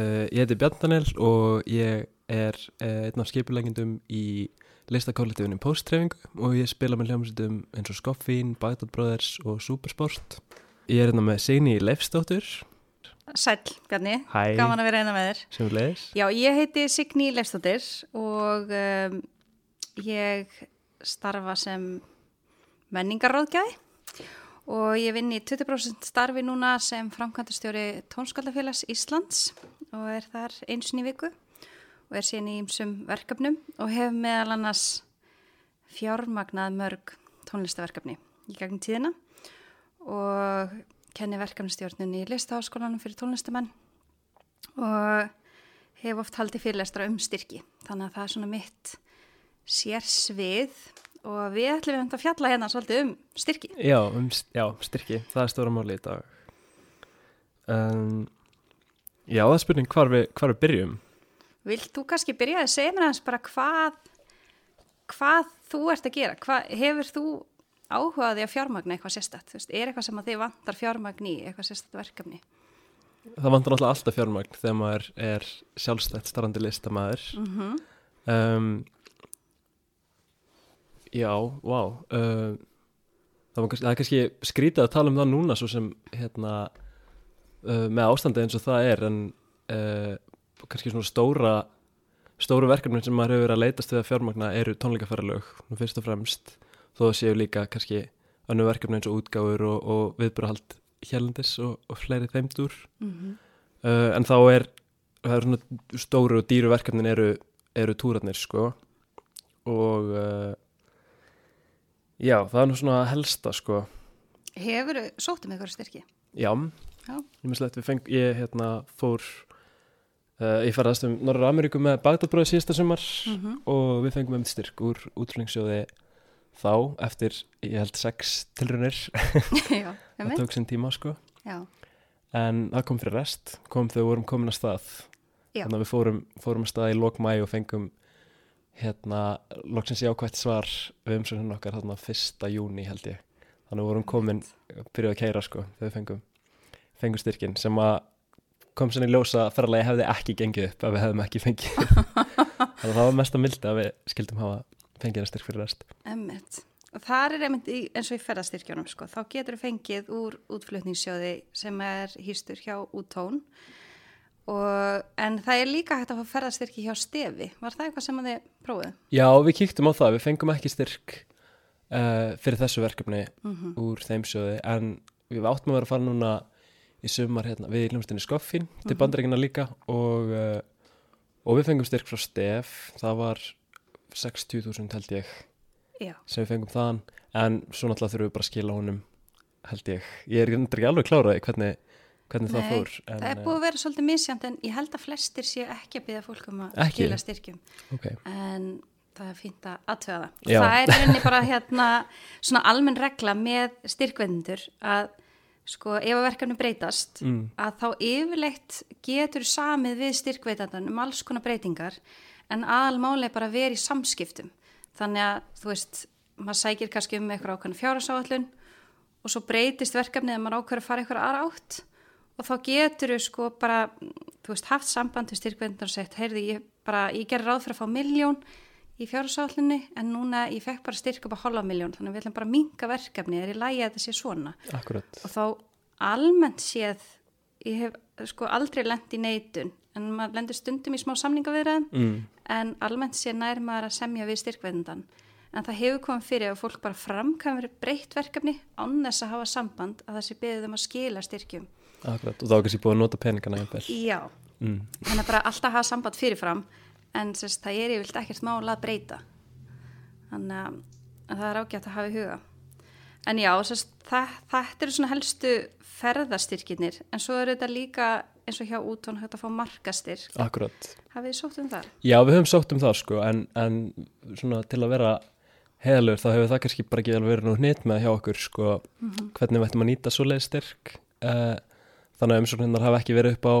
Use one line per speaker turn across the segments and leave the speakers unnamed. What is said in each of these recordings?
Uh, ég heiti Bjarn Daniel og ég er uh, einn af skipulegjendum í listakólektífinu Pósttreyfingu og ég spila með hljómsveitum eins og Skoffín, Bagdad Brothers og Supersport. Ég er hérna með Signi Leifstóttur.
Sæl, Bjarni,
Hæ,
gaman að vera eina með þér.
sem leiðis.
Já, ég heiti Signý Leifstóttir og um, ég starfa sem menningarráðgjaði og ég vinn í 20% starfi núna sem framkvæmdastjóri Tónskaldafélags Íslands og er þar einsin í viku og er síðan í ymsum verkefnum og hef meðal annars fjármagnað mörg tónlistaverkefni í gegnum tíðina og kenni verkefnistjórnun í listaháskólanum fyrir tónlistamenn og hef oft haldið fyrirlestra um styrki. Þannig að það er svona mitt sérsvið og við ætlum að fjalla hérna svolítið um styrki.
Já, um, já, styrki, það er stóra máli í dag. Um, já, það er spurning hvar við, hvar við byrjum.
Vilt þú kannski byrja að segja mér aðeins bara hvað hvað þú ert að gera hvað, hefur þú áhugaði að fjármagna eitthvað sérstætt, er eitthvað sem að þið vantar fjármagn í, eitthvað sérstætt verkefni
Það vantar náttúrulega alltaf fjármagn þegar maður er sjálfstætt starrandi listamæður.
mm
Um, já, vá uh, það, var kannski, það er kannski skrítið að tala um það núna svo sem hérna uh, með ástandi eins og það er en uh, kannski svona stóra stóru verkefni sem maður hefur verið að leitast við að fjármagna eru tónleikaferðalög fyrst og fremst þó séu líka kannski önnu verkefni eins og útgáfur og, og viðbrahald hérlendis og, og fleiri þeimdur
-hmm.
uh, en þá er er svona stóru og dýru verkefnin eru, eru túrarnir sko og uh, já, það er nú svona helsta sko
Hefur þú sótt um eitthvað styrki?
Já. Ég feng ég hérna fór uh, ég ferðast um Norra Ameríku með Bagdadbróði síðasta sumar
Mm
og við fengum um styrk úr útrúningssjóði þá eftir, ég held, sex tilrunir það tók sinn tíma sko.
Já,
en það kom fyrir rest, kom þegar við vorum komin að stað.
Já.
þannig að við fórum, fórum að stað í lok mæ og fengum hérna, loksins jákvætt svar við umsöknum okkar þarna fyrsta júni held ég. Þannig að við vorum komin, byrjuð að keira sko þegar við fengum, fengum styrkin sem að kom svona í ljósa ferðalagi hefði ekki gengið upp ef við hefðum ekki fengið þannig að það var mest að milda að við skildum hafa fengið að styrk fyrir rest
emmitt. Og það er einmitt í, eins og í ferðastyrkjónum, sko. Þá getur þú fengið úr útflutningssjóði sem er hýstur hjá úttón. Og, en það er líka hægt að fá ferðastyrki hjá stefi. Var það eitthvað sem þið prófið?
Já, við kíktum á það, við fengum ekki styrk uh, fyrir þessu verkefni
Mm
úr þeim sjóði en við áttum að vera að fara núna í sumar hérna, við í hljómsdynni Skoffin til
Mhm.
bandaríkina líka og, uh, og við fengum styrk frá Stef það var 60.000 held ég
Já.
sem við fengum þaðan en svo náttúrulega þurfum við bara að skila honum held ég, ég er ekki alveg kláraði hvernig, hvernig það
Nei,
fór en,
Það er búið að vera svolítið misjant en ég held að flestir séu ekki að byggja fólk um að
Ekki?
skila styrkjum.
uh, ok,
En það er fínt að aðtöða það.
Já.
Það er henni bara hérna svona almenn regla með styrkvendur að sko ef að verkefni breytast
mm,
að þá yfirleitt getur samið við styrkveitandan um alls konar breytingar en aðalmáli er bara vera í samskiptum. Þannig að þú veist maður sækir kannski um eitthvað ákveðna fjárasáallun og svo breytist verkefnið að maður að fara eitthvað aðra átt. Og þá getur þú sko bara þú veist haft samband við styrkveitandan og sett heyrði ég bara, ég gerir ráð fyrir að fá miljón í fjárasáallunni en núna ég fekk bara styrk upp að halva miljón þannig að við ætlum bara að minka verkefni er í lægi að þetta sé svona.
Akkurat.
Og þá almennt séð ég hef sko aldrei lent í neitun en maður lendur stundum í smá samningaviðræðum
mm,
en almennt séð nær maður að semja við styrkveðundan en það hefur komið fyrir að fólk bara framkvæmur breytt verkefni án þess að hafa samband að það sé beðið um að skila styrkjum.
Akkurat, og þá er kannski búið að nota peningana mm,
þannig að bara alltaf hafa samband fyrirfram en sérst, það er yfirlt ekkert mála að breyta. Þannig að, að það er ágætt að hafa í huga. En já, sérst, það, þetta eru svona helstu ferðastyrkinir en svo eru þetta líka eins og hjá útón hægt að fá markastyrk.
Akkurat.
Hafið þið sótt um það?
Já, við höfum sótt um það sko. En, en svona til að vera heðalur þá hefur það kannski bara ekki alveg verið nú hnit með hjá okkur sko hvernig við ættum að nýta svoleið styrk. Uh, þannig að umsóknirnar hafa ekki verið upp á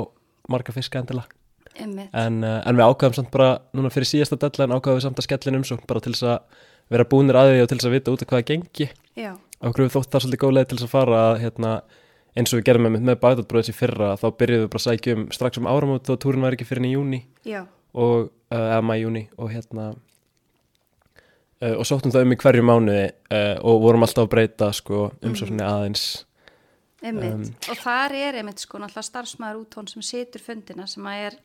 marga fiska
Einmitt.
En, uh, en við ákvæðum samt bara núna fyrir síðasta dellan ákvæðum við samt að skellin umsókn bara til þess að vera búnir að því og til þess að vita út af hvaða gengi.
Já,
okkur við þótt það svolítið góð leið til þess að fara að hérna, eins og við gerum með, með Bagdadbróðis í fyrra þá byrjuðum við bara að sækja um strax um áramót og túrin var ekki fyrir í júni og, eða mæ júni og hérna uh, og sóttum það um í hverju mánuði uh, og vorum alltaf að breyta sko um svo svona aðeins. Um,
og þar er einmitt sko náttúrulega starfsmæður út hún sem situr fundina sem að er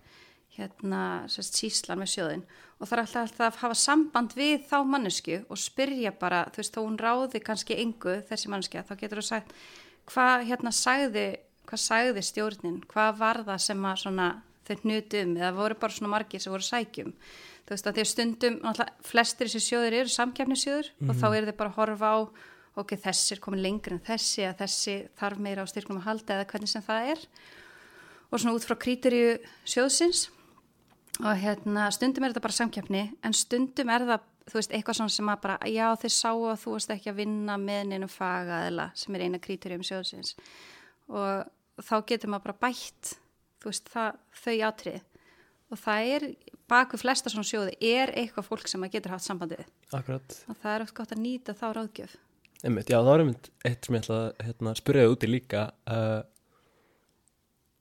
hérna sérst, síslan með sjóðin og það er alltaf, alltaf að hafa samband við þá mannesku og spyrja bara, þú veist, þó hún ráði kannski engu þessi manneskja, þá getur þú sagt hvað hérna sagði hvað sagði stjórnin, hvað var það sem að svona þau hnutum eða voru bara svona margir sem voru sækjum þú veist að því stundum, náttúrulega flestir þessi sjóður eru samkjafnisjóður og þá eru þau bara að horfa á ok, þessi er komin lengur en þessi að þessi þarf meira á styrknum að halda eða hvernig sem það er. Og svona út frá kríturju sjóðsins og hérna stundum er þetta bara samkjafni en stundum er það þú veist eitthvað svona sem að bara já þið sáu að þú veist ekki að vinna með neinum fagaðila sem er eina kríturjum sjóðsins. Og þá getur maður bara bætt þú veist það, þau átrið og það er baku flesta svona sjóði er eitthvað fólk sem maður getur haft sambandi við
akkurat.
Og það er oft gott að nýta þá ráðgjöf.
Einmitt, já, það var einmitt eitt sem ég ætla að hérna, spyrja það úti líka. Uh,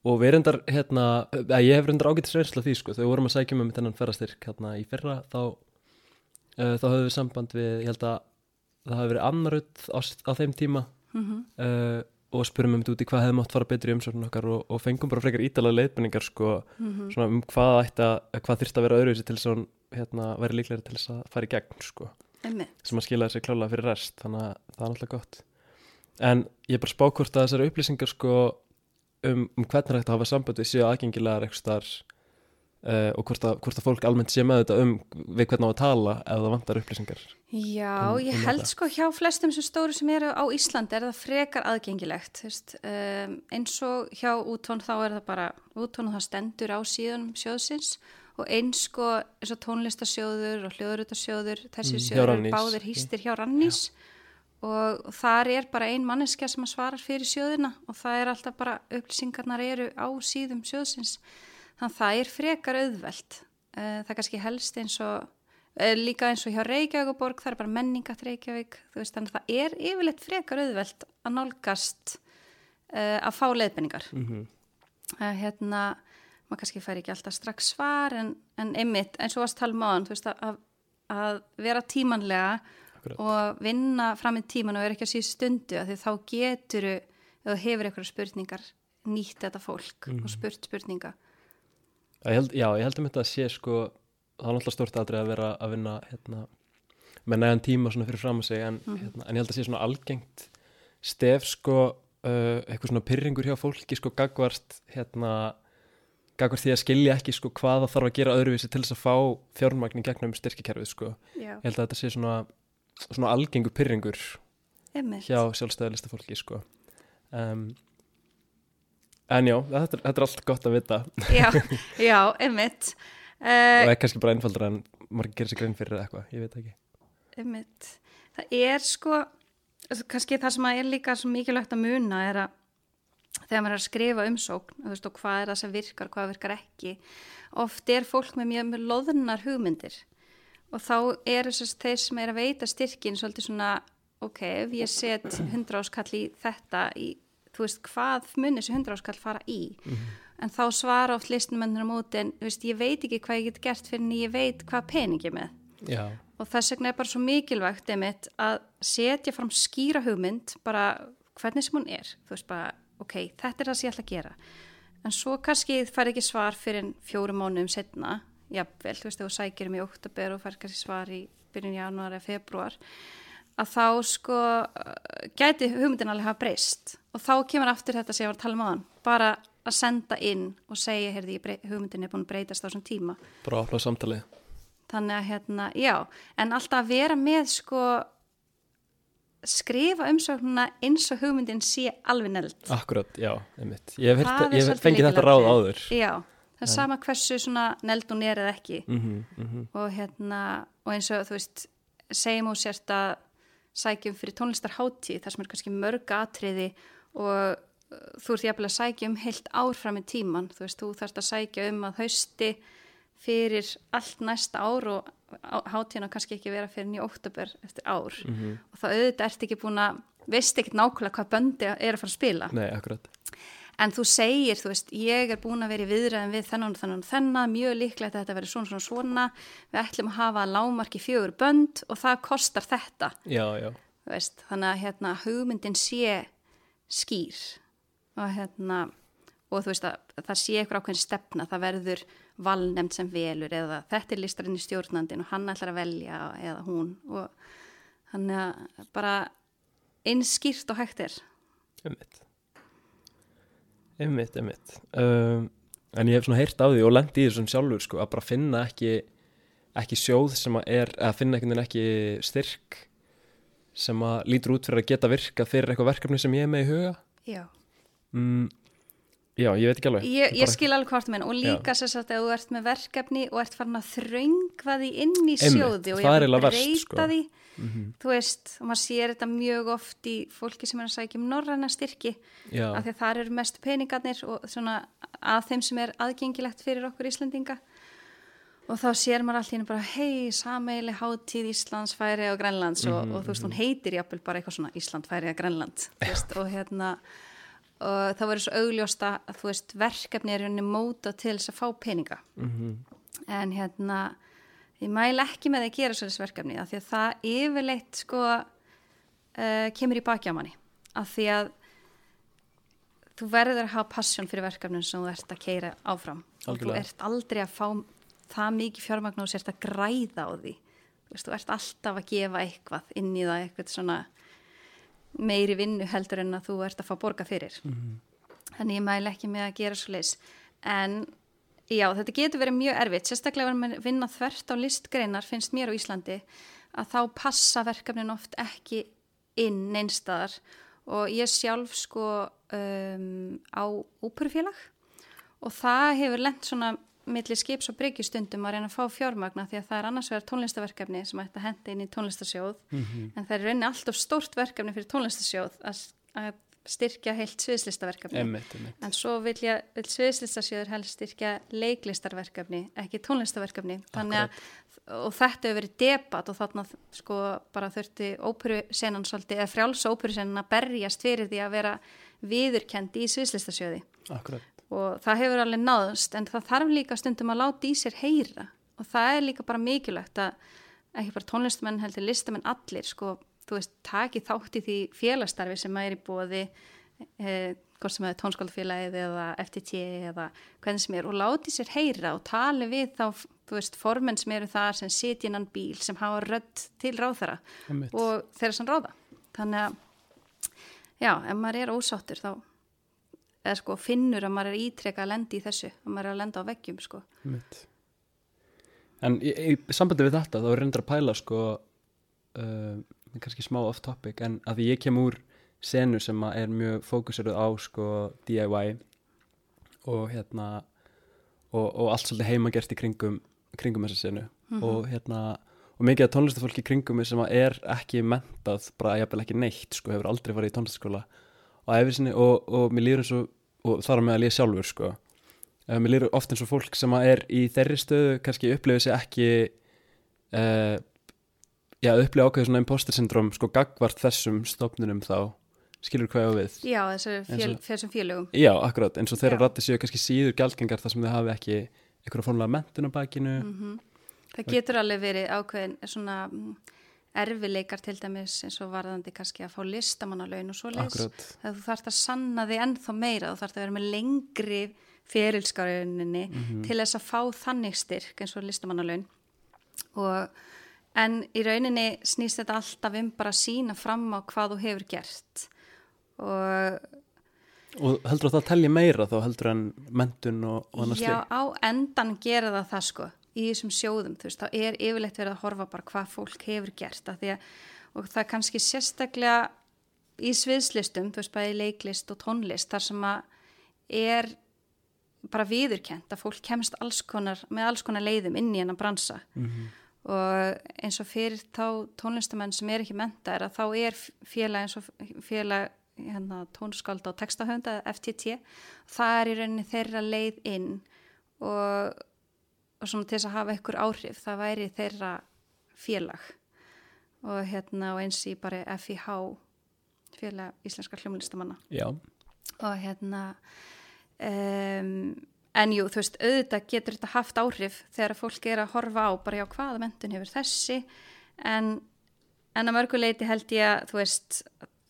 og við reyndar hérna, að ég hef reyndar ágættis reynsla því sko, þegar við vorum að sækja um þennan ferðastyrk hérna í fyrra þá uh, þá höfum við samband við, ég held að það hafi verið annarut á, á þeim tíma.
Mm -hmm.
uh, og spurum um þetta úti hvað hefði mátt fara betri í umsóknum okkar og, og fengum bara frekar ítalega leiðbenningar sko, svona um hvað ætti að hvað þyrst að vera öðruvísi til hún hérna, væri líklega til þess að fara í gegn sko.
Einmitt.
sem að skila þessi klála fyrir rest þannig að það er náttúrulega gott. En ég er bara spákvort að þessari upplýsingar sko um, um hvernig er hægt að hafa samband við séu aðgengilegar eitthvað starf uh, og hvort að, hvort að fólk almennt sé með þetta um við hvernig á að tala ef það vantar upplýsingar
Já,
Um-
ég
um
held
þetta.
sko hjá flestum sem stóru sem eru á Íslandi er það frekar aðgengilegt um, eins og hjá útón þá er það bara útón og það stendur á síðan sjóðsins og eins sko eins og tónlistasjóður og hljóðrutasjóður þessi
Mm,
sjóður báðir hýstir hjá Rannís og þar er bara ein manneskja sem að svarar fyrir sjóðina og það er alltaf bara upplýsingarnar eru á síðum sjóðsins. Þannig að það er frekar auðvelt. Eh, það er kannski helst eins og eh, líka eins og hjá Reykjavík og borg það er bara menningat Reykjavík veist þannig að það er yfirleitt frekar auðvelt að nálgast uh, að fá leiðbenningar
mm -hmm.
hérna maður kannski fær ekki alltaf strax svar en, en einmitt eins og varst tala máðan að, að, að vera tímanlega
Akkurat.
og vinna fram í tíman og vera ekki að síðu stundu af því þá getur þú hefur eitthvað spurningar nýtt þetta fólk
Mhm.
og spurt spurninga
ég held, Já, ég held um þetta að sé sko það er náttúrulega stort aðrið að vera að vinna hérna, með nægan tíma svona fyrir fram að sig en, hérna, en ég held að sé svona algengt stef sko uh, eitthvað svona pyrringur hjá fólki sko gagvart hérna gagvart því að skilja ekki sko hvað það þarf að gera öðruvísi til þess að fá fjármagn í gegnum styrkikerfið sko
Já,
ég held að þetta sé svona, svona algengur pyrringur hjá sjálfstæðalista fólki sko. Um, en já, þetta, þetta er allt gott að vita.
Já, já, einmitt.
Og
uh,
er kannski bara einfaldra en margir gerir sér grein fyrir eitthvað, ég veit ekki.
Einmitt. Það er sko kannski það sem er líka svo mikilvægt að muna er að þegar maður er að skrifa umsókn veist, og hvað er það sem virkar, hvað virkar ekki oft er fólk með mjög loðnar hugmyndir og þá er þess þeir sem er að veita styrkin svolítið svona, ok, ef ég set 100 áskall í þetta í, þú veist, hvað mun þessi 100 áskall fara í? En þá svara oft listumennir á móti en þú veist, ég veit ekki hvað ég get gert fyrir en ég veit hvað peningi með.
Já,
og þess vegna er bara svo mikilvægt einmitt að setja fram skýra hugmynd bara hvernig sem hún er. Þú veist bara, ok, þetta er það sem ég ætla að gera. En svo kannski fær ekki svar fyrir fjórum mánuðum setna jafnvel, þú veist, þegar þú sækir um í oktober og fær kannski svar í byrjun januar eða februar að þá sko gæti hugmyndin alveg hafa breyst. Og þá kemur aftur þetta sem ég var að tala um á hann bara að senda inn og segja, heyrði, hugmyndin er búin að breytast á þessum tíma.
Bara að opna samtalið.
Þannig að hérna, já, en alltaf að vera með sko skrifa umsóknuna eins og hugmyndin sé alveg neld.
akkurat, já, einmitt. Ég hef, fengið þetta ráð áður.
Já, það er sama hversu svona neld hún er eða ekki.
Mm -hmm,
og hérna, og eins og þú veist, segjum og sérst að sækjum fyrir tónlistarhátíð þar sem er kannski mörg atriði og uh, þú ert jafnvel að sækja um heilt ár fram í tíman, þú veist, þú þarfst að sækja um að hausti fyrir allt næsta ár og hátíðina kannski ekki vera fyrir nýja óttabur eftir ár.
Mhm.
og þá auðvitað ert ekki búin að veist ekkert nákvæmlega hvað böndi er að fara að spila.
Nei, akkurat
en þú segir, þú veist, ég er búin að vera í viðræðin við þennan og þennan og þennan mjög líklegt að þetta veri svona svona svona. Við ætlum að hafa lámarki fjögur bönd og það kostar þetta.
Já, já,
veist, þannig að hérna, hugmyndin sé skýr og hérna og þú veist að það sé eitthvað ákveðin stefna það verður valnemnd sem velur eða þetta er listarinn í stjórnandin og hann ætlar að velja eða hún og þannig að bara eins skýrt og hægt er.
Einmitt einmitt, einmitt. Um, en ég hef svona heyrt á því og lengt í þessum sjálfur sko, að bara finna ekki ekki sjóð sem að er að finna einhvern veginn ekki styrk sem að lítur út fyrir að geta virka fyrir eitthvað verkefni sem ég er með í huga.
Já,
mm, já, ég veit ekki alveg.
Ég, ég skil alveg hvort menn og líka sér satt að þú ert með verkefni og ert farin að þröngva því inn í
Einmitt,
sjóði og
það er
jafnvel
eiginlega verst,
breyta
sko.
því
Mhm.
þú veist, og maður sér þetta mjög oft í fólki sem er að sækja um norræna styrki
já,
af því að þar eru mest peningarnir og svona að þeim sem er aðgengilegt fyrir okkur Íslandinga og þá sér maður allir bara hei, sameili hátíð Íslands, Færi og Grænlands og, og þú veist, hún heitir jafnvel bara eitthvað svona Ísland, Færi og Grænland veist, og hérna og það verður svo augljósta að þú veist, verkefni er henni móta til þess að fá peninga.
Mhm,
en hérna ég mæl ekki með að gera svolítið verkefni af því að það yfirleitt sko uh, kemur í baki á manni. Af því að þú verður að hafa passjón fyrir verkefnin sem þú ert að keira áfram. Og þú
Algjörlega.
ert aldrei að fá það mikið fjármagn og sért að græða á því. Þú veist, þú ert alltaf að gefa eitthvað inn í það, eitthvað svona meiri vinnu heldur en að þú ert að fá borga fyrir. Þannig ég mæl ekki með að gera svo leis en já, þetta getur verið mjög erfitt. Sérstaklega verður maður að vinna þvert á listgreinar finnst mér á Íslandi að þá passa verkefnin oft ekki inn einstaðar og ég sjálf sko um, á óperufélag og það hefur lent svona milli skips og bryggjustundum að reyna að fá fjármagna því að það er annars vegar tónlistaverkefni sem ætti að henda inn í tónlistasjóð en það er reyni alltaf stórt verkefni fyrir tónlistasjóð að, að styrkja heilt sviðslistaverkefni.
Einmitt, einmitt.
En svo vil, vil sviðslistasjóður helst styrkja leiklistarverkefni ekki tónlistaverkefni. Að og þetta hefur verið debat og þarna sko bara þurfti óperusenan svolítið, eða frjáls óperusenan að berjast fyrir því að vera viðurkendi í sviðslistasjóði
akkurat,
og það hefur alveg náðust en það þarf líka stundum að láta í sér heyra. Og það er líka bara mikilvægt að ekki bara tónlistamenn heldur listamenn allir sko, þú veist, taki þátt í því félagstarfi sem er í bóði eh, hvort sem það er tónskóldfélagið eða FTT eða hvernig sem er og láti sér heyra og tali við þá, þú veist, formenn sem eru þar sem sitja innan bíl, sem hafa rödd til ráðara og þeirra sem ráða. Þannig að já, ef maður er ósáttur þá eða sko finnur að maður er ítreka að lendi í þessu, að maður er að lenda á veggjum sko.
Mitt. En í, í sambandi við þetta þá er reyndar að pæla sko uh, kannski smá off topic en að því ég kem úr senu sem er mjög fókuseruð á sko DIY og hérna og, og allt svolítið heimagert í kringum kringum þessa senu og hérna og mikið af tónlistafólki kringum sem er ekki mentað, bara jafnvel ekki neitt sko, hefur aldrei farið í tónlistaskóla og, sinni, og, og mér líður eins og og þar á meðal ég sjálfur sko. Uh, mér líður oft eins og fólk sem að er í þeirri stöðu kannski upplifið sér ekki uh, já, upplifið ákveðu svona imposter syndrom sko gagvart þessum stofnunum þá. Skilur hvað ég á við?
Já, þessu þessum félögum.
Já, akkurat, eins og þeirra rætti séu kannski síður gjaldgengar þar sem þau hafi ekki einhverja fórnulega mentun á bakinu.
Mhm. Það getur alveg verið ákveðin svona mm, erfileikar til dæmis eins og varðandi kannski að fá listamannalaun og svo þegar þú þarft að sanna því ennþá meira þú þarft að vera með lengri ferilskáruninni til þess að fá þannig styrk eins og listamannalaun. Og en í rauninni snýst þetta alltaf um bara að sína fram á hvað þú hefur gert. Og
og heldur að það telji meira þá heldur en mentun og, og annars
já, á endan gera það það sko í þessum sjóðum, þú veist, þá er yfirleitt verið að horfa bara hvað fólk hefur gert að að, og það er kannski sérstaklega í sviðslistum, þú veist, bæði leiklist og tónlist, þar sem að er bara viðurkent að fólk kemst alls konar, með alls konar leiðum inn í hennar bransa
Mhm.
og eins og fyrir þá tónlistamenn sem er ekki mentaðir að þá er félag eins og félag hérna, tónskálda og textahönda FTT, það er í rauninni þeirra leið inn og, og svona til þess að hafa ykkur áhrif, það væri þeirra félag. Og hérna og eins í bara FIH félag íslenskar hljómlistamanna. Og hérna um, en jú, þú veist, auðvitað getur þetta haft áhrif þegar fólk er að horfa á bara já, hvaða mentun hefur þessi? En, en að mörguleiti held ég að þú veist,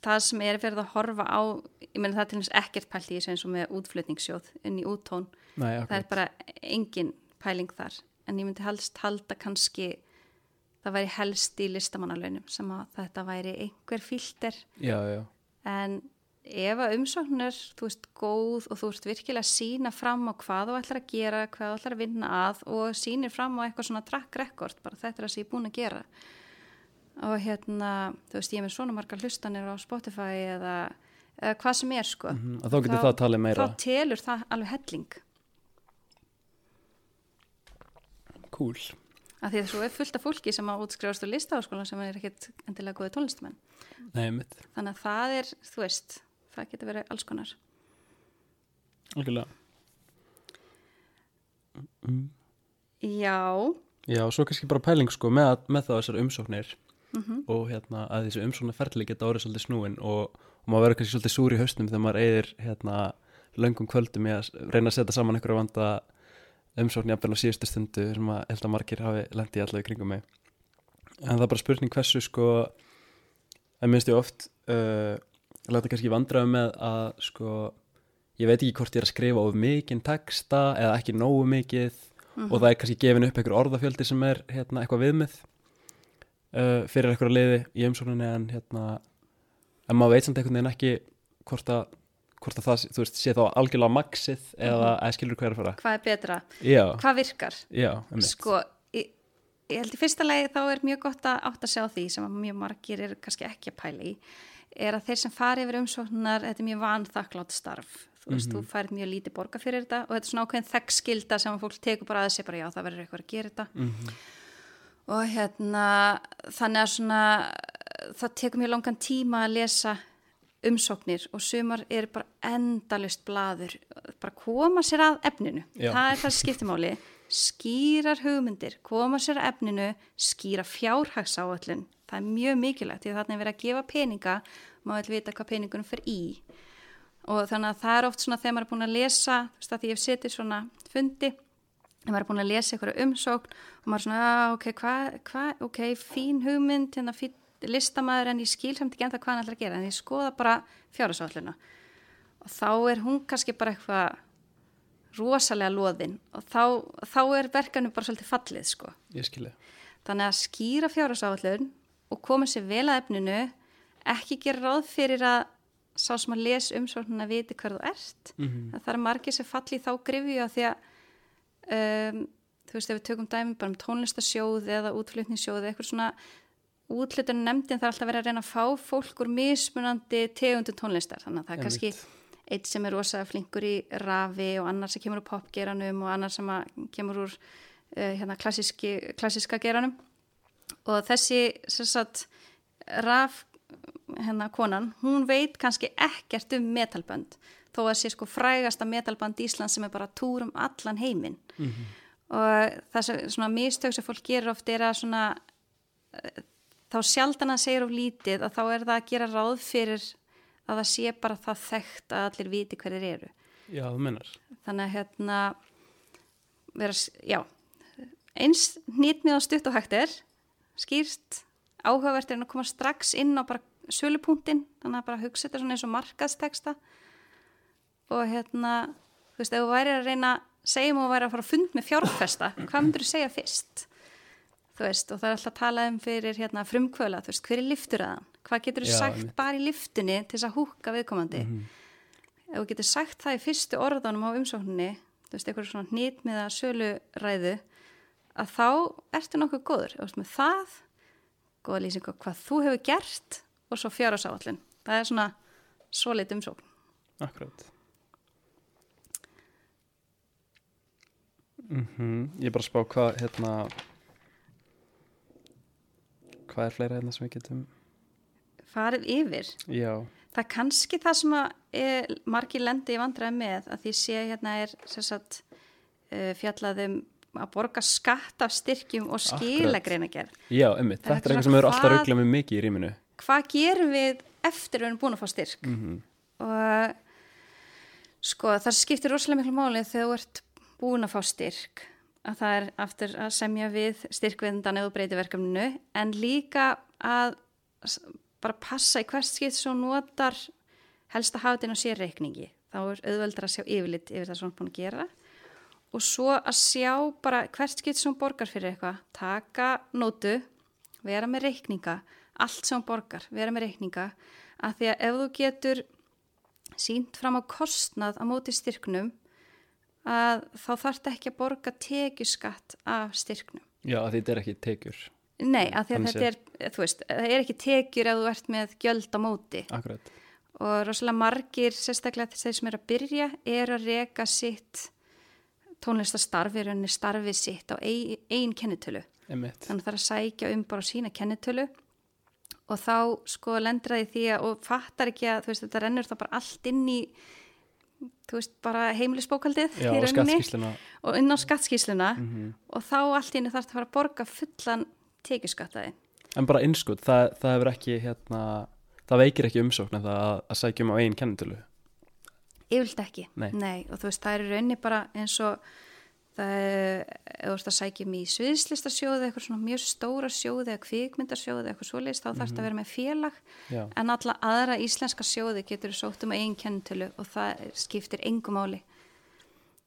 það sem er verið að horfa á, ég meina það er til dæmis ekkert pælt í þessu eins og með útflutningssjóð inn í úttón,
Nei,
það er bara engin pæling þar, en ég myndi helst halda kannski það væri helst í listamannalaunum sem að þetta væri einhver
já,
en ef að umsókn er, þú veist, góð og þú ert virkilega sína fram á hvað þú ætlar að gera, hvað þú ætlar að vinna að og sýnir fram á eitthvað svona track record, bara þetta er það sem ég er búin að gera. Og hérna þú veist, ég er með svona margar hlustanir á Spotify eða, eða hvað sem er sko,
Mhm, og þá getur það talið meira.
þá telur það alveg helling
Cool.
Af því að svo er fullt af fólki sem að útskrifast á listaháskólan sem er ekkit endilega góði tónlistamenn.
Nei, mitt,
þannig að það er, þú veist það getur verið alls konar.
Algjörlega. Mm.
Já,
Já, svo kannski bara pæling sko með, með það þessar umsóknir
mhm.
og hérna að þessi umsóknarferli geta orðið svolítið snúin og, og maður verður kannski svolítið súr í haustum þegar maður eigðir hérna löngum kvöldum í að reyna að setja saman einhverja vanda umsókn jafnvel á síðustu stundu sem að held að margir hafi lendið allavega í kringum mig. En það er bara spurning hversu sko að minnst ég oft uh, láta kannski vandræðu með að sko ég veit ekki hvort ég er að skrifa of mikinn texta eða ekki nógu mikið og það er kannski gefin upp einhver orðafjöldi sem er hérna eitthvað viðmið uh, fyrir einhverja liði í umsókninni en hérna en maður veit samt einhvern veginn ekki hvort að, hvort að það þú veist, sé þá algjörlega maxið eða
Mhm.
eða skilur hver að fara
Hvað er betra?
já,
Hvað virkar?
já, einmitt.
Sko, ég, ég held í fyrsta lagi þá er mjög gott að átt að sjá því sem að mjög margir eru kannski ekki að pæla í er að þeir sem fari yfir umsóknar þetta er mjög vanþakklátt starf þú veist, þú færið mjög lítið borga fyrir þetta og þetta er svona ákveðin þekkskilda sem að fólk tekur bara að sig bara já, það verður eitthvað að gera þetta
Mhm.
og hérna þannig að svona það tekur mjög langan tíma að lesa umsóknir og sumar er bara endalust blaður bara koma sér að efninu.
Já.
það er það sem skiptir máli. Skýrar hugmyndir, koma sér að efninu skýra fjárhagsáallun það er mjög mikilvægt því að þarna er verið að gefa peninga maður vil vita hvað peningunum fer í. Og þannig að það er oft svona þegar maður er búin að lesa þú veist að ég hef setið svona fundi þegar maður er búin að lesa einhverju umsókn og maður er svona, "Ah, ok, hvað, hva, ok, fín hugmynd, hérna fín listamæður en ég skil samt ekki ennþá hvað hann ætlar að gera en ég skoða bara fjárhagsáalluna og þá er hún kannski bara eitthvað rosalega loðin og þá, þá er verkefni bara svolítið fallið sko.
ég skilja
Þannig að skýra fjárhagsáallun og koma sér vel að efninu, ekki gera ráð fyrir að sá sem að les umsóknuna viti hver þú ert.
mm
Það er margir sem falli í þá grifju að því að, um, þú veist, ef við tökum dæmi bara um tónlistasjóð eða útflutningssjóð eða eitthvað svona útlutunum nefndin þarf alltaf að vera að reyna að fá fólk úr mismunandi tegundum tónlistar. Þannig að það er kannski eitt sem er rosa flinkur í rafi og annar sem kemur úr popgeranum og annar sem kemur úr uh, hérna, klassíski, klassíska geranum og þessi sagt, raf hérna konan, hún veit kannski ekkert um metalbönd þó að sé sko frægasta metalband Ísland sem er bara túr um allan heiminn. Og þessi svona mistök sem fólk gerir oft er að svona þá sjaldan að segja of lítið að þá er það að gera ráð fyrir að það sé bara það þekkt að allir viti hverjir eru.
Já, þú mennar
þannig að hérna vera, já eins nýtmið og stutt og hægt er skýrst áhugavert er að koma strax inn á bara sölupunktin þannig að bara hugsa þetta svona eins og markaðsteksta og hérna þú veist, ef þú væri að reyna segjum og væri að fara að fund með fjárfesta hvað myndur þú segja fyrst þú veist, og það er alltaf að tala um fyrir hérna, frumkvöla, þú veist, hver er liftur að hann? Hvað getur þú sagt
einmitt.
bara í liftunni til þess að húka viðkomandi? Ef þú getur sagt það í fyrstu orðanum á umsókninni, þú veist, eitthvað svona hnýtt með að sölu ræðu að þá ertu nokkuð góður. Þú veist, með það, góða lýsing hvað þú hefur gert og svo fjárhásáallin það er svona svoleitt umsókn.
Akkurat. Mm Ég er bara að spá hvað hérna hvað er fleira hérna sem við getum
farið yfir?
Já,
það er kannski það sem að er, margir lendi í vandræði með að því sé hérna er sagt, uh, fjallað um að borga skatt af styrkjum og skila greinagerð
já,
er
Þetta er eitthvað sem eru alltaf
hvað-
ruggla með mikið í rýminu.
Hvað gerum við eftir við erum búin að fá styrk?
Mhm.
og sko það skiptir rosalega miklu máli þegar þú ert búin að fá styrk að það er aftur að semja við styrkviðndan eða breyti verkefninu en líka að bara passa í hvert skipt svo notar helst að hafa þetta inn á sér reikningi. Þá er auðveldar að sjá yfirlit yfir það er búin að gera. Og svo að sjá bara hvert skipt sem borgar fyrir eitthvað. Taka nótu, vera með reikninga allt sem borgar, vera með reikninga. Að því að ef þú getur sínt fram á kostnað á móti styrknum að þá þarf þetta ekki að borga tekjuskatt af styrknum.
Já, því þetta er ekki tekjur.
Nei, að að þetta er, þú veist, það er ekki tekjur ef þú ert með gjöld á móti.
Akkurat.
Og rosalega margir, sérstaklega þeir sem er að byrja, er að reka sitt tónlistastarfi, er henni starfið sitt á ein, ein kennitölu.
Einmitt.
Þannig að er að sækja um bara sína kennitölu. Og þá sko lendraði því að og fattar ekki að þú veist þetta rennur þá bara allt inn í þú veist bara heimilisbókaldið
Já,
í
og
rauninni
skattskísluna
og inn á skattskísluna
Mhm.
og þá allt inn þarf það að fara að borga fullan tekjuskattaði.
En bara innskot, það, það hefur ekki hérna, það veikir ekki umsókn að, að sækja um á einn kennitölu
Yfirlt ekki.
Nei.
og þú veist það er í rauninni bara eins og það er, ef þú ert að sækja um í sviðslistasjóði, eitthvað svona mjög stóra sjóði eða kvikmyndasjóði, eitthvað svoleiðist þá þarf þetta að vera með félag.
Já,
en alla aðra íslenska sjóði getur sótt um einn kennitölu og það skiptir engum máli.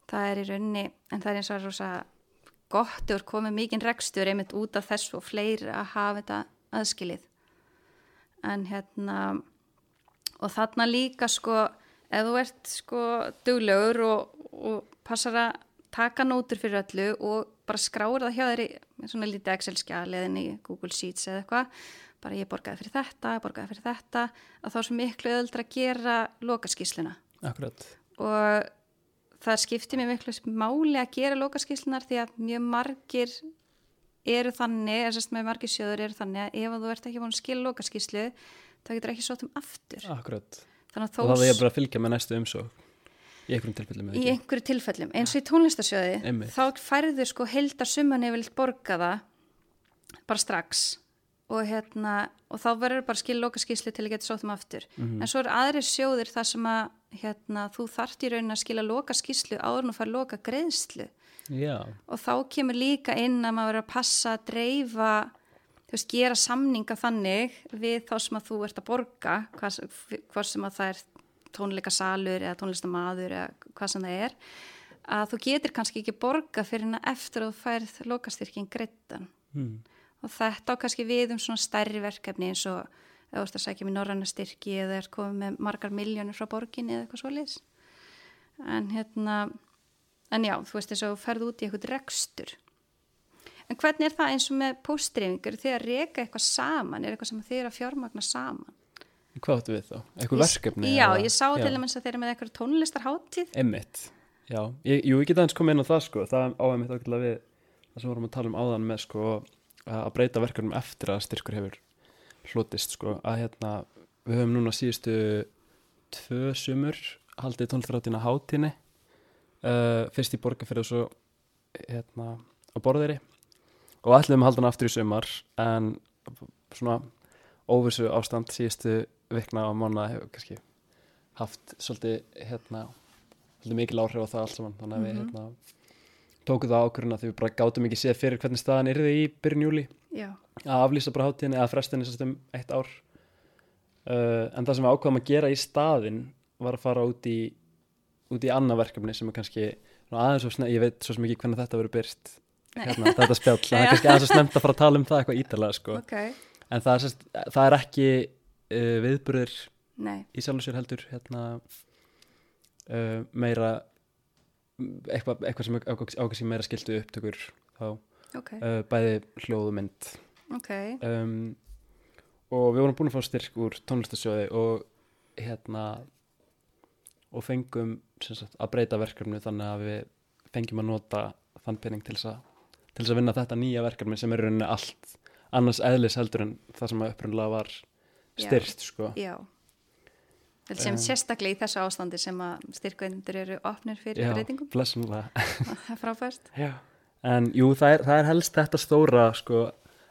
Það er í rauninni en það er eins og rosa gott og komið mikinn rekstur einmitt út af þessu og fleiri að hafa þetta aðskilið. En hérna og þarna líka sko ef þú ert sko duglegur og, og passar að taka nótur fyrir öllu og bara skráir það hjá í svona lítið Excel-skjal eða inn í Google Sheets eða eitthvað. Bara ég borgaði fyrir þetta, ég borgaði fyrir þetta. Að þá er svo miklu öðuldra að gera lokaskísluna
akkurat.
Og það skiptir mér miklu máli að gera lokaskíslunar því að mjög margir eru þannig, eða sérst með margir sjóður eru þannig að ef þú ert ekki búin að skila lokaskíslu þá getur ekki sótt um aftur.
Akkurat.
Þannig að
Og það
þó
er bara að fylgja með næstu umsókn Í einhverjum tilfellum
í
ekki?
einhverju tilfellum, eins og í tónlistasjóði
Einmitt.
þá færðu sko heldar summan yfirleitt borgaða bara strax og, hérna, og þá verður bara skil loka skíslu til að geta sótt um aftur
Mhm.
en svo eru aðri sjóðir þar sem að hérna, þú þart í raunin að skila loka skíslu en þú fær loka greiðslu
Já,
og þá kemur líka inn að maður verður að passa að dreifa þú veist, gera samninga þannig við þá sem að þú ert að borga hvað, hvað sem að það er tónleikasalur eða tónlistamaður eða hvað sem það er að þú getur kannski ekki borga fyrir hana eftir að þú færð lokastyrkin greittan
mm.
og þetta á kannski við um svona stærri verkefni eins og þú ert að sækja með norræna styrki eða er komið með margar miljónur frá borginni eða eitthvað svoleiðis. En hérna en já, þú veist þess að þú ferð út í eitthvað rekstur. En hvernig er það eins og með póstdreifingur þið að reka eitthvað saman er eitthvað sem er að fjármagna saman
Hvað áttu við þá? Eitthvað verkefni?
Já,
eða-
ég sá til dæmis að þeir eru með eitthvað tónlistarháttíð
Emmitt, já, ég, jú, ég get aðeins komið inn á það sko, það á einmitt ákveðlega við það sem vorum að tala um áðan með sko að breyta verkefnum eftir að styrkur hefur hlutist sko, að hérna við höfum núna síðustu tvö sumur haldið tónlistarháttina hátíni uh, fyrst í borgarferð og svo hérna á borðeiri og ætlum að halda hann aftur í sumar en svona óvissu ástand síðustu vikna og mánuða hefur kannski haft svolítið hérna svolítið mikil áhrif á það allt saman. Þannig að við
Mhm.
hérna tókum það ákvörðuna því við bara gátum ekki séð fyrir hvernig staðan yrði í byrjun júli
Já,
að aflýsa bara hátíðinni eða frestinni um eitt ár. Uh, en það sem við ákvaðum að gera í staðin var að fara út í út í annað verkefni sem er kannski aðeins svo snemt, ég veit svo sem ekki hvernig þetta verður byrst hérna, þetta spjall, það er kannski aðeins svo snemt að fara að tala um það eitthvað ítalega sko.
ok,
en það er, það er ekki uh, viðburðir
nei,
í sjálf og sér heldur hérna uh, meira eitthvað, eitthvað sem ákvæmst sem meira skiltu upptökur þá.
Ok,
uh, bæði hljóð og mynd.
Ok.
Um, og við vorum búin að fá styrk úr tónlistasjóði og hérna og fengum sagt, að breyta verkefnu þannig að við fengjum að nota þann pening til þess að til þess að vinna þetta nýja verkefni sem er í rauninni allt annars eðlis heldur en það sem upprunlega var. Styrst sko.
Já. Sem
Um,
sérstaklega í þessu ástandi sem að styrkvendur eru opnir fyrir breytingum.
blessunlega
það er frábært.
Já. En jú, það er, það er helst þetta stóra sko,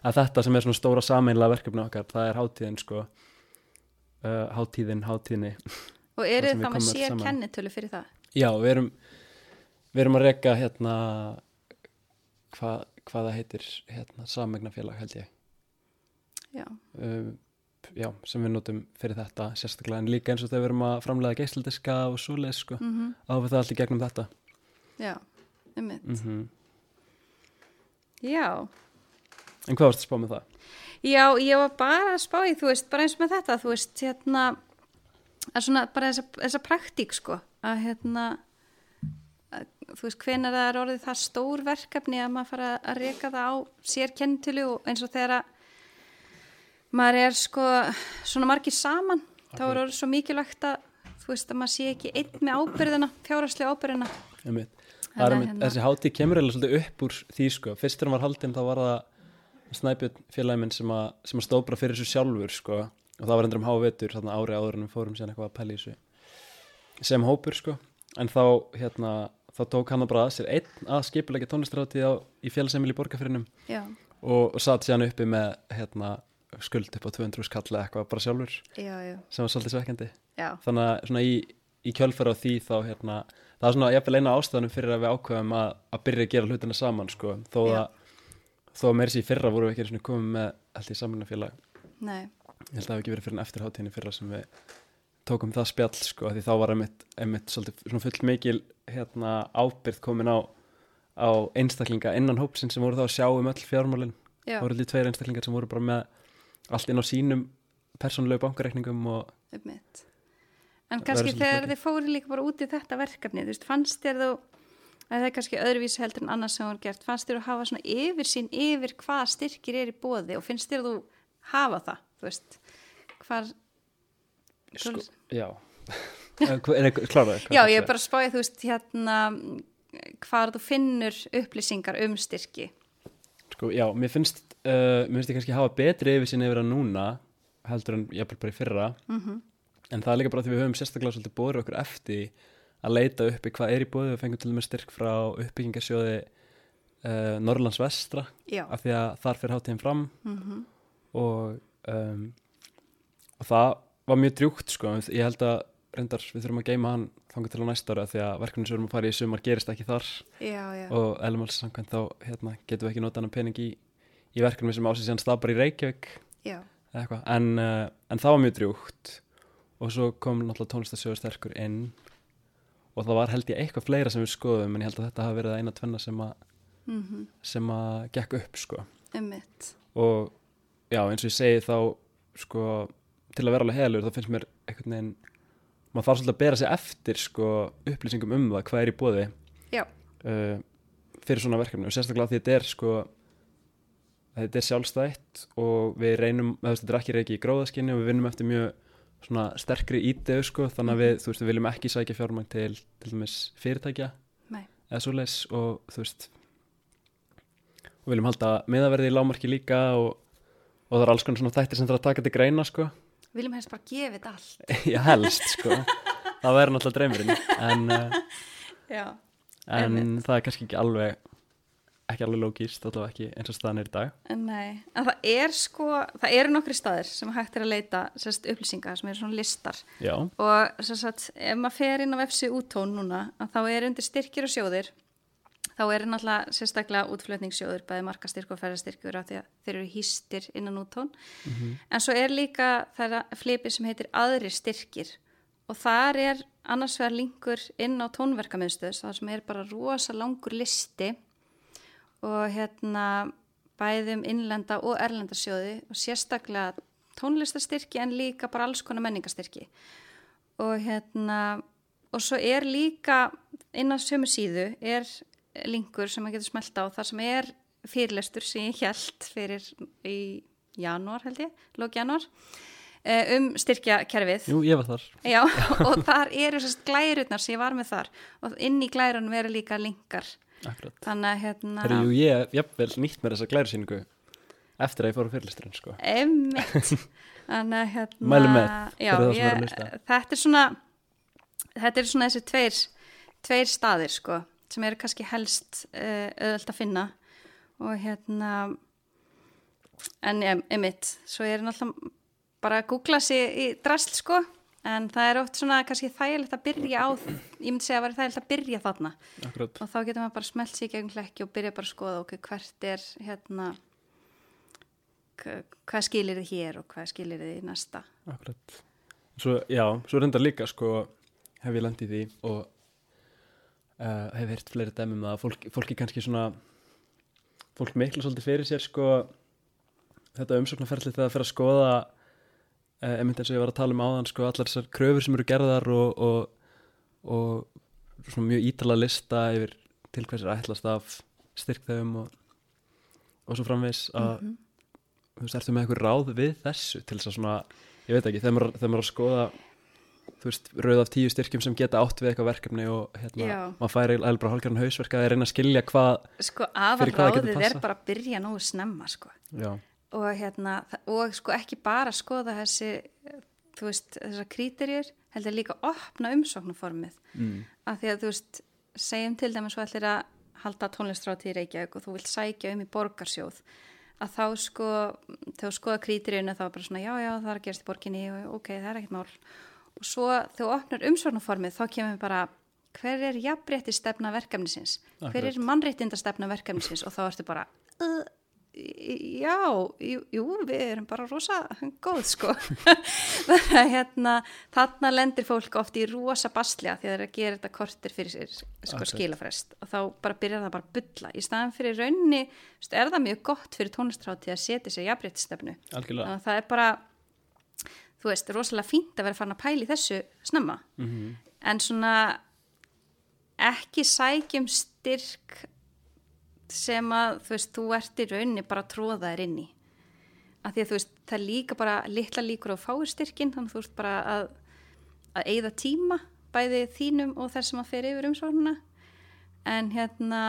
að þetta sem er svona stóra sameinlega verkefni okkar, það er hátíðin sko. Uh, hátíðin, hátíðinni.
Og
Það
eru
við
það með sér kennitölu fyrir það?
Já, við erum við erum að reka hérna hvað, hvað það heitir hérna, samegnafélag held ég.
Já,
uh, já, sem við notum fyrir þetta sérstaklega. En líka eins og þegar við erum að framlega geislaldiska og svoleið sko,
mm
á við það allt í gegnum þetta.
Já, um mitt.
mm
Já,
En hvað varst að spá með það?
já, ég var bara að spá í, þú veist, bara eins með þetta, þú veist, hérna, að svona bara þessa, þessa praktík, sko, að hérna, að, þú veist, það er orðið það stór verkefni að maður fara að reka það á sér kennitölu og eins og þegar að maður er, sko, svona margir saman, þá er orðið svo mikilvægt að, þú veist, að maður sé ekki einn með ábyrðina, fjárhagslega ábyrðina.
Það
Þannig að hérna-
þessi hátíð kemur eða svolítið upp úr því sko. Fyrst þegar hann var haldinn þá var það Snæbjörn félagi minn sem að, sem að stóð bara fyrir þessu sjálfur sko. Og það var endur um hávetur þarna ári áður en við fórum síðan eitthvað að í þessu sem hópur sko. En þá hérna, þá tók hann það bara að sér einn að skipulegja tónlistarhátíð á, í félagsemil í borgarfyrinum og, og satt síðan uppi með hérna, skuld upp á 200 skall eða eitthvað bara sjálfur
já, já,
sem var svolítið svekkjandi.
Já,
þannig að svona í, í kjölfara á því þá hérna, það er svona jafnvel eina ástæðanum fyrir að við ákveðum að, að byrja að gera hlutina saman sko, þó að þó að sér í fyrra vorum við ekki komið með allt í samanfélag, ég held að það hafi ekki verið fyrir en eftir hátíðinni fyrra sem við tókum það spjall sko, því þá var einmitt, einmitt svolítið svona full mikil hérna ábyrð komin á, á einstaklinga innan hópsinn sem voru þá að sjá um öll fjármálin.
Já,
það voru allir tveir einstaklingar sem voru bara með allt inn á sínum persónulegu bankareikningum og
um mitt. En kannski þegar þið fóru líka bara út í þetta verkefni, þú veist, fannst þér þú, að það er kannski öðruvísi heldur en annars sem þú har gert, fannst þér að hafa svona yfir sín yfir hvað styrkir er í bóði og finnst þér þú hafa það, þú veist, hvar,
sko, já er það kláraði?
já, ég er bara að spáði, þú veist, hérna, hvar þú finnur upplýsingar um styrki.
Sko, já, mér finnst, uh, mér finnst ég kannski hafa betri yfir sinni yfir að núna heldur en ég bara í fyrra.
Mm
en það er líka bara því við höfum sérstaklega svolítið bórið okkur eftir að leita uppi hvað er í bóði við fengum til og með styrk frá uppbyggingarsjóði uh, Norrlands vestra
Já,
af því að þar fyrir hátíðin fram.
Mm
og, um, og það var mjög drjúkt sko, ég held að reyndar við þurfum að geima hann þangar til á næsta ára því að verkefni sem við erum að fara í sumar gerist ekki þar.
Já, já,
og elmals samkvæmt þá hérna, getum við ekki notað hann pening í, í verkefni sem ásins síðan stað bara í Reykjavík. En, uh, en það var mjög drjúgt. Og svo kom náttúrulega tónlistasjóður sterkur inn. Og það var held ég eitthvað fleira sem við skoðum en ég held að þetta hafi verið eina tvenna sem að
mm
sem að gekk upp sko.
Um mitt,
og já eins og ég segi þá sko til að vera alveg heilur þá finnst mér einhvern veginn maður þarf svolítið að bera sig eftir sko upplýsingum um það hvað er í bóði uh, fyrir svona verkefni. Og sérstaklega því þetta er sko þetta er sjálfstætt og við reynum, þetta er ekki reiki í gróðaskinni og við vinnum eftir mjög svona sterkri ídegu sko, þannig að við, þú veist, við viljum ekki sækja fjármæng til, til dæmis fyrirtækja
nei,
eða svoleiðis og þú veist og viljum halda miðaverði í lámarki líka og, og það er alls konar svona þættir sem það að taka til greina sko,
viljum helst bara gefa þetta allt.
já helst sko. Það væri náttúrulega dreymurinn en, uh,
Já,
en það er kannski ekki alveg ekki alveg lógist, allavega ekki eins og staðan er í dag.
Nei, en það er sko, það eru nokkri staðir sem hægt er að leita sérst, upplýsingar sem eru svona listar.
Já,
og sérst, ef maður fer inn á vefsi úttón núna, þá er undir styrkir og sjóðir þá er náttúrulega sérstaklega útflutningssjóður, bæði markastyrk og ferðastyrkur af því að þeir eru hýstir innan úttón en svo er líka það flipi sem heitir aðri styrkir og þar er annars vegar linkur inn á tónverkamiðstöðs þar sem er bara rosa langur listi og hérna bæði um innlenda og erlenda sjóði og sérstaklega tónlistastyrki en líka bara alls konar menningastyrki og hérna og svo er líka inn á sömu síðu er linkur sem maður getur smelt á þar sem er fyrirlestur sem ég held fyrir í janúar held ég, lók janúar eh, um styrkjakerfið.
Jú, ég var þar.
Já, og þar eru sérst glærurnar sem ég var með þar og inn í glærunum eru líka linkar.
Akkurat.
Þannig að hérna
Herri, jú, ég jafnvel nýtt mér þessa glærusýningu eftir að ég fór á fyrirlisturinn sko.
Þannig að hérna
Mælum með,
já, ég. Þetta er svona Þetta er svona þessi tveir tveir staðir sko sem eru kannski helst uh, auðvöld að finna. Og hérna en em, emitt, svo er náttúrulega bara googla sig í drasl sko. En það er oft svona kannski þægilegt að byrja á ég myndi segja að það er þægilegt að byrja þarna.
Akkurat.
Og þá getur maður bara smelt í gegn hlekki og byrja bara að skoða ok, hvert er hérna hva- hvað skilir þið hér og hvað skilir þið í næsta.
Akkurat. Svo, já, svo reyndar líka sko hef ég landið því og uh, hef heyrt fleiri dæmum að fólk, fólki kannski svona fólk miklu svolítið fyrir sér sko þetta umsóknarferðli þegar það fyrir að skoða uh, einmitt eins og ég var að tala um áðan sko allar þessar kröfur sem eru gerðar og, og, og svona mjög ítala lista yfir til hvers er ætlast af styrkþegum og, og svo framvegs að
Mhm.
þú veist, ertu með eitthvað ráð við þessu til þess að svona, ég veit ekki, þegar maður, þegar maður er að skoða þú veist, rauð af tíu styrkjum sem geta átt við eitthvað verkefni og hérna, maður færi eða bara hálfgerðan hausverk að reyna að skilja hvað
sko
Fyrir hvað getur
aðalráðið er
passað.
bara að byrja nógu snemma sko.
Já,
og hérna og sko ekki bara skoða þessi þú veist þessar kríterjur heldur líka opna umsóknarformið.
Mm.
af því að þú veist segjum til dæmis svo allir að halda tónlistráti í Reykjavík og þú vilt sækja um í borgarsjóð að þá sko þú skoða kríterjuna þá er bara svona já já það er að gerast í borginni og ok það er ekkert mál og svo þú opnar umsóknarformið þá kemur bara hver er jafnrétti stefna verkefnisins? Hver er
Akkurat.
mannréttinda stefna verkefnisins? Og þá ertu bara uh, já, jú, jú, við erum bara rosa góð sko. Hérna þarna lendir fólk oft í rosa baslega því að það er að gera þetta kortir fyrir sér sko,
Akkurat.
skilafrest. Og þá bara byrjar það bara að bulla. Í staðan fyrir raunni, er það mjög gott fyrir tónlistráti að setja sér þannig að það er bara þú veist, rosalega fínt að vera farin að pæla í þessu snemma.
Mm
en svona ekki sækjum styrk sem að þú veist, þú ert í rauninni bara að tróða þér inn í. Af því að þú veist, það er líka bara litla líkur á fáir styrkin, þannig að þú ert bara að, að eigða tíma bæði þínum og þess sem að fer yfir umsvörnuna en hérna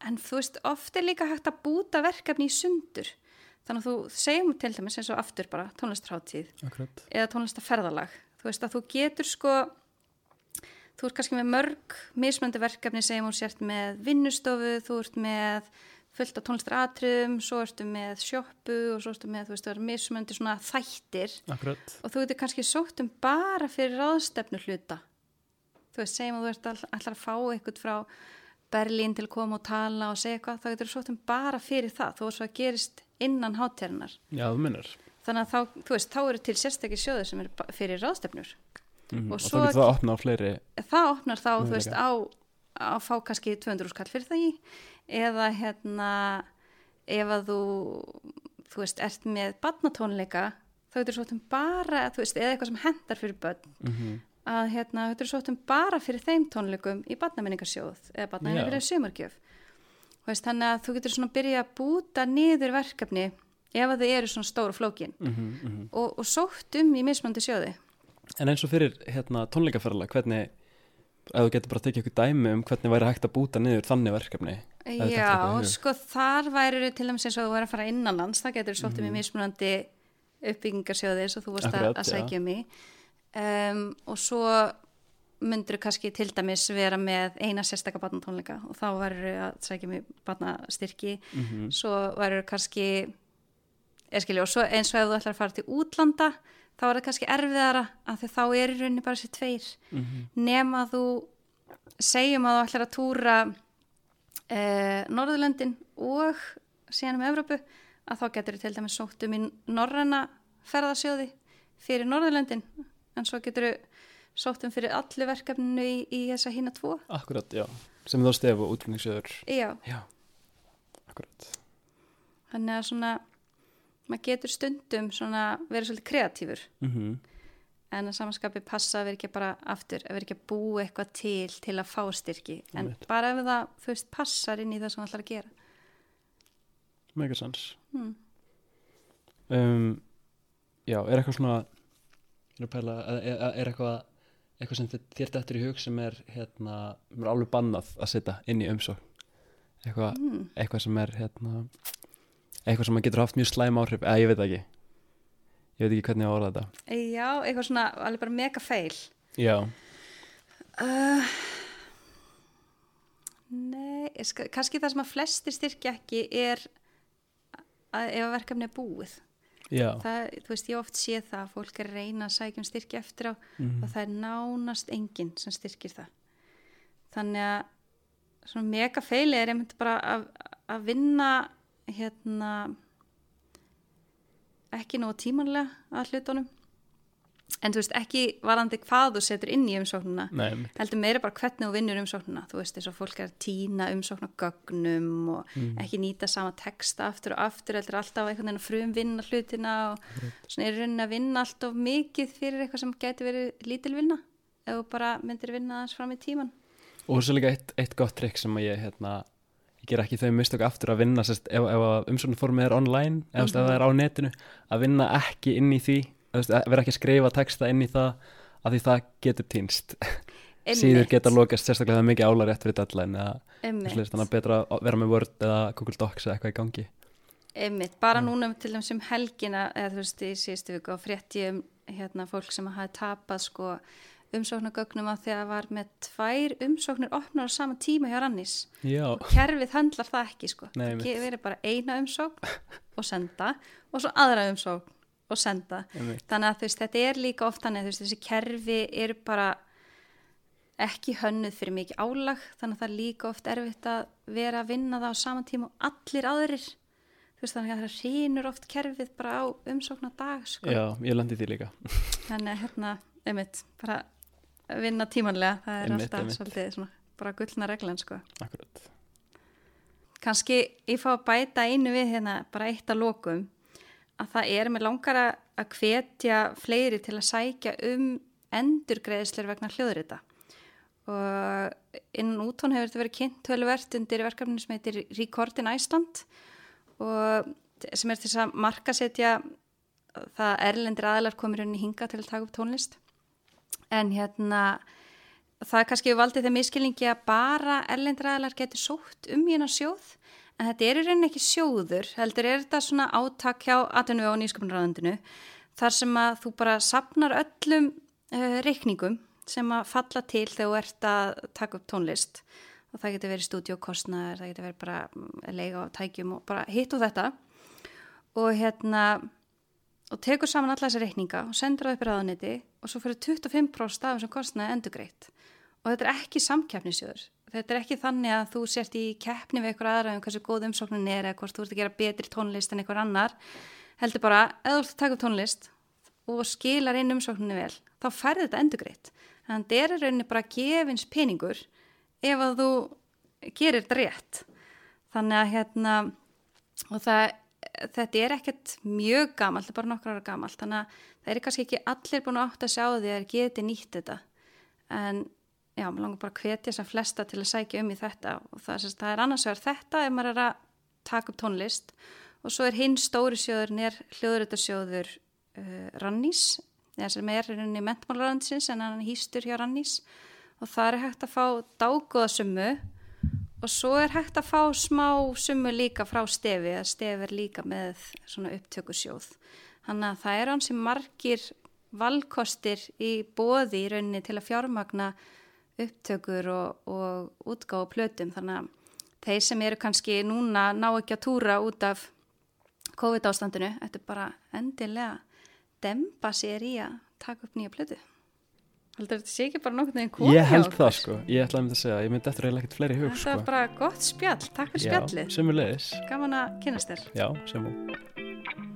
en þú veist, oft er líka hægt að búta verkefni í sundur þannig að þú segjum til dæmis eins og aftur bara tónlistráttíð
akkurat,
eða tónlistaferðalag þú veist að þú getur sko þú ert kannski með mörg mismöndi verkefni segjum hún sért með vinnustofu þú ert með fullt af tónlistaratriðum svo ertu með sjoppu og svo ertu með þú veist það er mismöndi svona þættir.
Akkurat.
Og þú getur kannski sótt um bara fyrir ráðstefnu hluta. Þú veist segjum að þú ert all, allar að fá eitthvað frá Berlín til að koma og tala og segja eitthvað, þá getur þú sótt um bara fyrir það. Þó að svo að gerist innan hátjörnar
já, þú minnur
þannig að þá, þú veist, þá eru til sérstakir sjóður sem eru fyrir ráðstefnur.
Mm
Og
og,
svo
þá getur það að opna á fleiri
það opnar þá, þú veist, á að fá kannski 200 skall fyrir það í. Eða hérna ef að þú þú veist, ert með barnatónleika þá getur svo um bara, þú veist, eða eitthvað sem hendar fyrir börn.
Mm
að hérna, þú getur svo um bara fyrir þeim tónleikum í barnamenningarsjóð eða
Já.
barnamenningarsjóð sumargjöf Þú veist, þannig að þú getur svona byrja að búta niður verkefni ef að þau eru svona stóru flókin.
-hmm,
og, og sótt um í mismandi sjóði.
En eins og fyrir hérna, tónleikaferðala hvernig, ef þú getur bara að tekið ykkur dæmi um hvernig væri hægt að búta niður þannig verkefni er eitthvað í
Já, sko þar væri til dæmis eins og þú væri að fara innanlands, það getur svolítið
Mhm.
með mismunandi uppbyggingarsjóði eins og þú varst að,
Akkurat,
að
já.
sækja um í. Og svo myndur kannski til dæmis vera með eina sérstaka barnatónleika og þá verður að sækja um í barnastyrki.
Mm
svo verður kannski skilja, og svo eins og ef þú ætlar að fara til útlanda þá er það kannski erfiðara af því þá er í rauninni bara þessi tveir.
-hmm.
nema þú segjum að þú ætlar að túra eh, Norðurlöndin og síðan um Evrópu að þá getur þú til dæmis sótt um í norræna ferðasjóði fyrir Norðurlöndin. En svo getur þú sótt um fyrir allu verkefninu í, í þessa hína tvo.
Akkurat, já, sem þá stef og útflýningsjöður
já,
já, akkurat.
Þannig að svona maður getur stundum svona verið svolítið kreatífur.
Mm
en að samanskapi passa að vera ekki bara aftur, að vera ekki að búa eitthvað til til að fá styrki, en
Einmitt.
bara ef það, þú veist, passar inn í það sem það ætlar að gera.
Mega sans
hmm.
um, já, er eitthvað svona er, að pæla, er, er eitthvað eitthvað sem þér- dættur í hug sem er hérna, sem er alveg bannað að setja inn í umsókn. Eitthvað,
Mm.
eitthvað sem er hérna, eitthvað sem getur haft mjög slæm áhrif eða ég veit ekki. Ég veit ekki hvernig ég á að orða þetta.
Já, eitthvað svona alveg bara mega feil
já,
uh, Nei, ska, kannski það sem að flestir styrkja ekki er að ef að verkefni er búið það, þú veist, ég oft sé það að fólk er að reyna að sækja um styrki eftir á
Mhm.
og það er nánast enginn sem styrkir það. Þannig að svona mega feili er einmitt bara að, að vinna hérna ekki nú tímanlega að hlutunum en þú veist ekki varandi hvað þú setur inn í umsóknuna
nei,
heldur meira bara hvernig þú vinnur umsóknuna þú veist eins og fólk er að týna umsóknagögnum og
Mm.
ekki nýta sama texta aftur og aftur heldur alltaf einhvern veginn að frum vinna hlutina og svona er raunin að vinna allt of mikið fyrir eitthvað sem geti verið lítil vinna ef þú bara myndir vinna þess fram í tíman
Og svo líka eitt, eitt gott trikk sem að ég, hérna, ég ger ekki þau mistök aftur að vinna, sérst, ef, ef umsóknarformið er online, eða mm ef það er á netinu, að vinna ekki inn í því, vera ekki að skrifa texta inn í það, að því það getur týnst. Síður geta lokast sérstaklega það er mikið álar rétt fyrir deadline eða að betra að vera með Word eða Google Docs eða eitthvað í gangi.
Einmitt, bara núna til dæmis um helgina eða þú veist í síðustu viku og frétti ég um hérna fólk sem hafi tapað sko umsóknargögnum að því að var með tvær umsóknir opnar á sama tíma hjá Rannis
Já,
og kerfið höndlar það ekki sko. Það verið bara eina umsókn og senda og svo aðra umsókn og senda
einmitt.
þannig að veist þetta er líka oft þannig veist þessi kerfi eru bara ekki hönnuð fyrir mikið álag þannig að það er líka oft erfitt að vera að vinna það á sama tíma og allir aðrir veist þannig að það rínur oft kerfið bara á umsóknar dag sko.
Já, ég landi því líka.
þannig að hérna, einmitt bara að vinna tímanlega það er
Einmitt,
alltaf
einmitt.
svolítið svona bara gullna reglan sko
Akkurat.
kannski ég fá að bæta einu við hérna bara eitt að lokum að það er með langar að- hvetja fleiri til að sækja um endurgreðslur vegna hljóðrita. Og innan útón hefur þetta verið kynnt tölvert undir verkefni sem heitir Record in Iceland og sem er til þess að markasetja það að erlendir aðilar komir henni hinga til að taka upp tónlist. En hérna það er kannski valdið þeim miskilningi að bara erlendir aðilar getur sótt um hérna sjóð en þetta er í rauninni ekki sjóður heldur er þetta svona átak hjá atvinnu og nýsköpunarraðundinu þar sem að þú bara sapnar öllum uh, reikningum sem að falla til þegar þú ert að taka upp tónlist. Og það getur verið stúdíokostnaður, það getur verið bara mm, leiga á tækjum og bara hitt og þetta. Og hérna og tekur saman alla þessa reikninga og sendur það upp í ráðuniti og svo fyrir 25% af þessum kostnaði endugreitt og þetta er ekki samkeppnisjóður þetta er ekki þannig að þú sért í keppni við einhver aðra um hversu góð umsóknin er eða hvort þú ert að gera betri tónlist en einhver annar. Heldur bara, eða þú ert að taka upp tónlist og skilar inn umsókninni vel þá færði þetta endugreitt þannig að þetta er rauninni bara gefins peningur ef að þú gerir þetta rétt. Þannig að hérna og það, þetta er ekkert mjög gamalt, þetta er bara nokkra ára gamalt. Þannig að það er kannski ekki allir búin að átt að sjá því að þeir geti nýtt þetta. En já, maður langar bara að hvetja sem flesta til að sækja um í þetta. Og það, sem sagt- það er annars vegar þetta ef maður er að taka upp tónlist. Og svo er hinn stóri sjóður er hljóðrutarsjóður uh, Rannís. Eða sem er í rauninni mentmálraðansins en hann hýstur hjá Rannís. Og það er hægt að fá dágóðasummu og svo er hægt að fá smá summu líka frá stefi að stefi er líka með svona upptökusjóð. Þannig að það er hansi margir valkostir í bóði í rauninni til að fjármagna upptökur og, og útgáð og plötum þannig að þeir sem eru kannski núna ná ekki að túra út af COVID ástandinu, þetta er bara endilega demba sér í að taka upp nýja plötu heldur þetta sé ekki bara nokkurn veginn komið
Ég
hjá
held
okkur?
það sko, ég ætlaði að segja, ég myndi eftir eiginlega ekkert fleiri í hug
Þetta
sko.
var bara gott spjall, takk fyrir spjallið. Gaman að kynast þér
Já, sem og.